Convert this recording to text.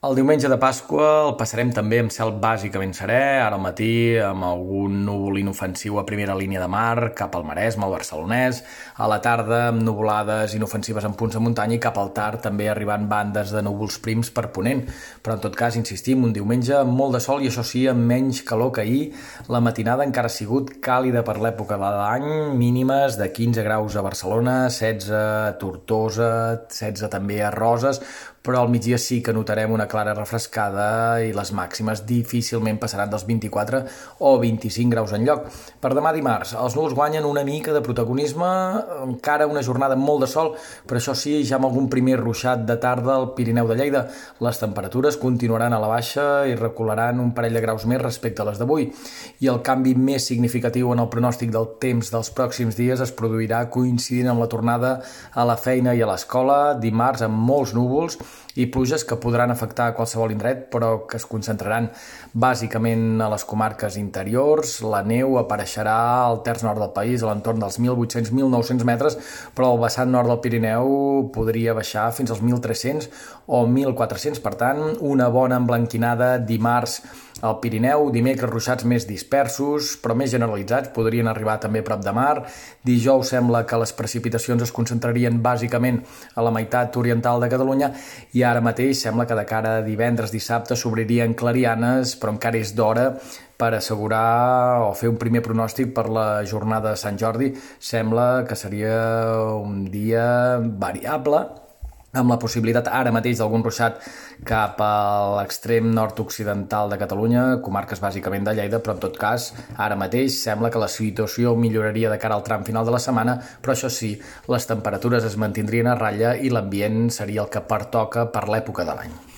El diumenge de Pasqua el passarem també amb cel bàsicament serè, ara al matí amb algun núvol inofensiu a primera línia de mar cap al Maresme, al Barcelonès, a la tarda amb nuvolades inofensives en punts de muntanya i cap al tard també arribant bandes de núvols prims per ponent. Però en tot cas, insistim, un diumenge amb molt de sol i això sí, amb menys calor que ahir. La matinada encara ha sigut càlida per l'època de l'any, mínimes de 15 graus a Barcelona, 16 a Tortosa, 16 també a Roses, però al migdia sí que notarem una clara refrescada i les màximes difícilment passaran dels 24 o 25 graus en lloc. Per demà dimarts, els núvols guanyen una mica de protagonisme, encara una jornada amb molt de sol, però això sí, ja amb algun primer ruixat de tarda al Pirineu de Lleida. Les temperatures continuaran a la baixa i recularan un parell de graus més respecte a les d'avui. I el canvi més significatiu en el pronòstic del temps dels pròxims dies es produirà coincidint amb la tornada a la feina i a l'escola, dimarts amb molts núvols, i pluges que podran afectar a qualsevol indret, però que es concentraran bàsicament a les comarques interiors. La neu apareixerà al terç nord del país, a l'entorn dels 1.800-1.900 metres, però al vessant nord del Pirineu podria baixar fins als 1.300 o 1.400. Per tant, una bona emblanquinada dimarts al Pirineu, dimecres ruixats més dispersos, però més generalitzats, podrien arribar també a prop de mar. Dijous sembla que les precipitacions es concentrarien bàsicament a la meitat oriental de Catalunya i ara mateix sembla que de cara a divendres, dissabte s'obririen clarianes, però encara és d'hora per assegurar o fer un primer pronòstic per la jornada de Sant Jordi. Sembla que seria un dia variable, amb la possibilitat ara mateix d'algun ruixat cap a l'extrem nord-occidental de Catalunya, comarques bàsicament de Lleida, però en tot cas, ara mateix sembla que la situació milloraria de cara al tram final de la setmana, però això sí, les temperatures es mantindrien a ratlla i l'ambient seria el que pertoca per l'època de l'any.